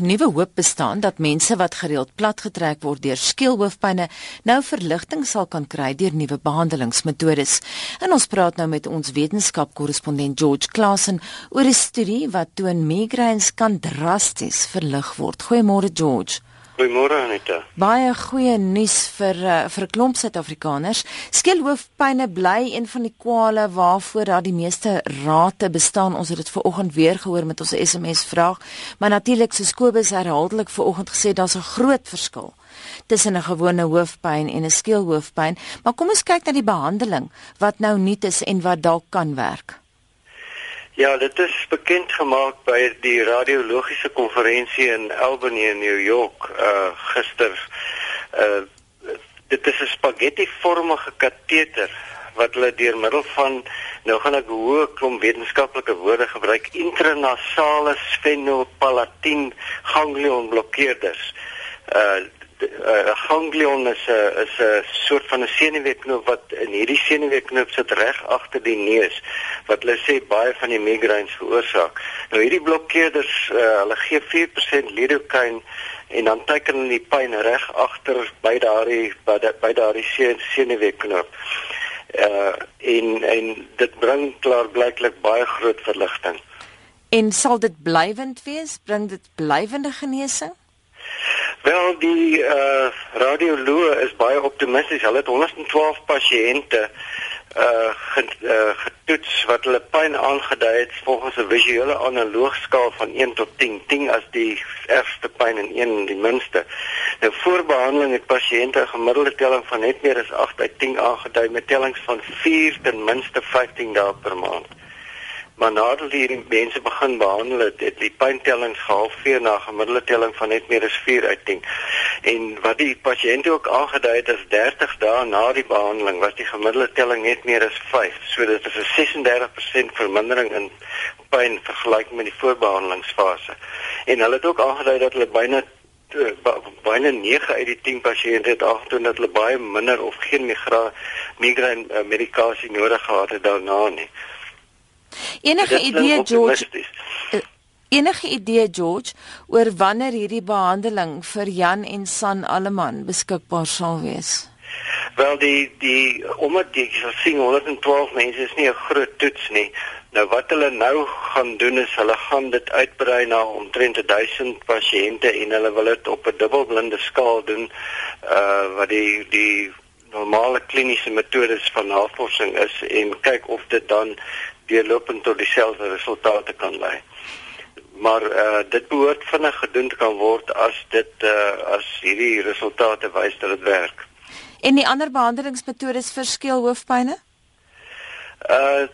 nuwe hoop bestaan dat mense wat gereeld platgetrek word deur skeelhoofpynne nou verligting sal kan kry deur nuwe behandelingsmetodes. En ons praat nou met ons wetenskapkorrespondent George Klassen oor 'n studie wat toon migraines kan drasties verlig word. Goeiemôre George. Goeiemôre Anita. Baie goeie nuus vir uh, vir 'n klomp Suid-Afrikaners. Skeelhoofpynne bly een van die kwale waarvoor daar die meeste rate bestaan. Ons het dit ver oggend weer gehoor met ons SMS vraag, maar natuurlik so Kobus herhaaldelik ver oggend gesê daar's 'n groot verskil tussen 'n gewone hoofpyn en 'n skeelhoofpyn. Maar kom ons kyk na die behandeling wat nou nuut is en wat dalk kan werk. Ja, dit is bekend gemaak by die radiologiese konferensie in Albany in New York uh gister. Uh dit is 'n spaghetti-vormige kateter wat hulle deur middel van nou gaan ek hoë klomp wetenskaplike woorde gebruik intranasale sphenopalatine ganglion blokkeerders. Uh uh, ganglion is 'n is 'n soort van 'n senuweeknoop wat in hierdie senuweeknoop sit reg agter die neus wat hulle sê baie van die migraines veroorsaak. Nou hierdie blokkeerders uh, hulle gee 4% lidocaine en dan teken hulle die pyn reg agter by daardie by daardie senuweeknoop. Uh en en dit bring klaar blyklik baie groot verligting. En sal dit blywend wees? Bring dit blywende genesing? Wel die uh radioloog is baie optimisties. Hulle het 112 pasiënte uh, ge, uh getoets wat hulle pyn aangedui het volgens 'n visuele analoogskaal van 1 tot 10. 10 as die ergste pyn en 1 die minste. Nou voor behandeling het pasiënte 'n gemiddelde telling van net meer as 8 uit 10 aangedui met tellings van 4 ten minste 15 dae per maand maar nadat hierdie mense begin behandel het, het die pyntelling gehalveer na 'n gemiddelde telling van net meer as 4 uit 10. En wat die pasiënt ook aangedui het as 30 dae na die behandeling was die gemiddelde telling net meer as 5. So dit is 'n 36% vermindering in pyn vergelyk met die voorbehandelingsfase. En hulle het ook aangedui dat hulle byna byna 9 uit die 10 pasiënte het aangetoon dat hulle baie minder of geen migraine uh, medikasie nodig gehad het daarna nie. Enige idee George? Eh, enige idee George oor wanneer hierdie behandeling vir Jan en San Alleman beskikbaar sal wees? Wel die die omdat die sien 112 mense is nie 'n groot toets nie. Nou wat hulle nou gaan doen is hulle gaan dit uitbrei na omtrent 1000 pasiënte en hulle wil dit op 'n dubbelblinde skaal doen uh wat die die normale kliniese metodes van navorsing is en kyk of dit dan deurlopend tot dieselfde resultate kan lei. Maar eh uh, dit behoort vinnig gedoen kan word as dit eh uh, as hierdie resultate wys dat dit werk. En die ander behandelingsmetodes verskil hoofpynne? Eh uh,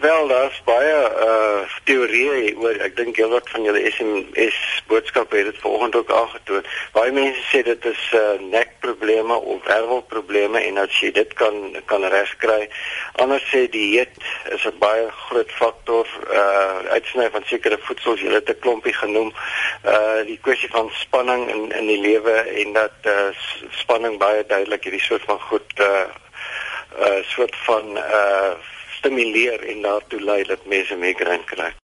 Wel, daar's baie uh teorieë oor. Ek dink heelwat van julle SMS boodskappe het vanoggend ook aangetoon. Baie mense sê dit is uh nekprobleme of wervelprobleme en dat jy dit kan kan regkry. Ander sê dieet is 'n baie groot faktor. Uh uitsny van sekere voedsels, jy het 'n klompie genoem. Uh die kwessie van spanning in in die lewe en dat uh spanning baie duidelik hierdie soort van goed uh uh soort van uh stimuleer en daartoe lei dat mense migraine kry.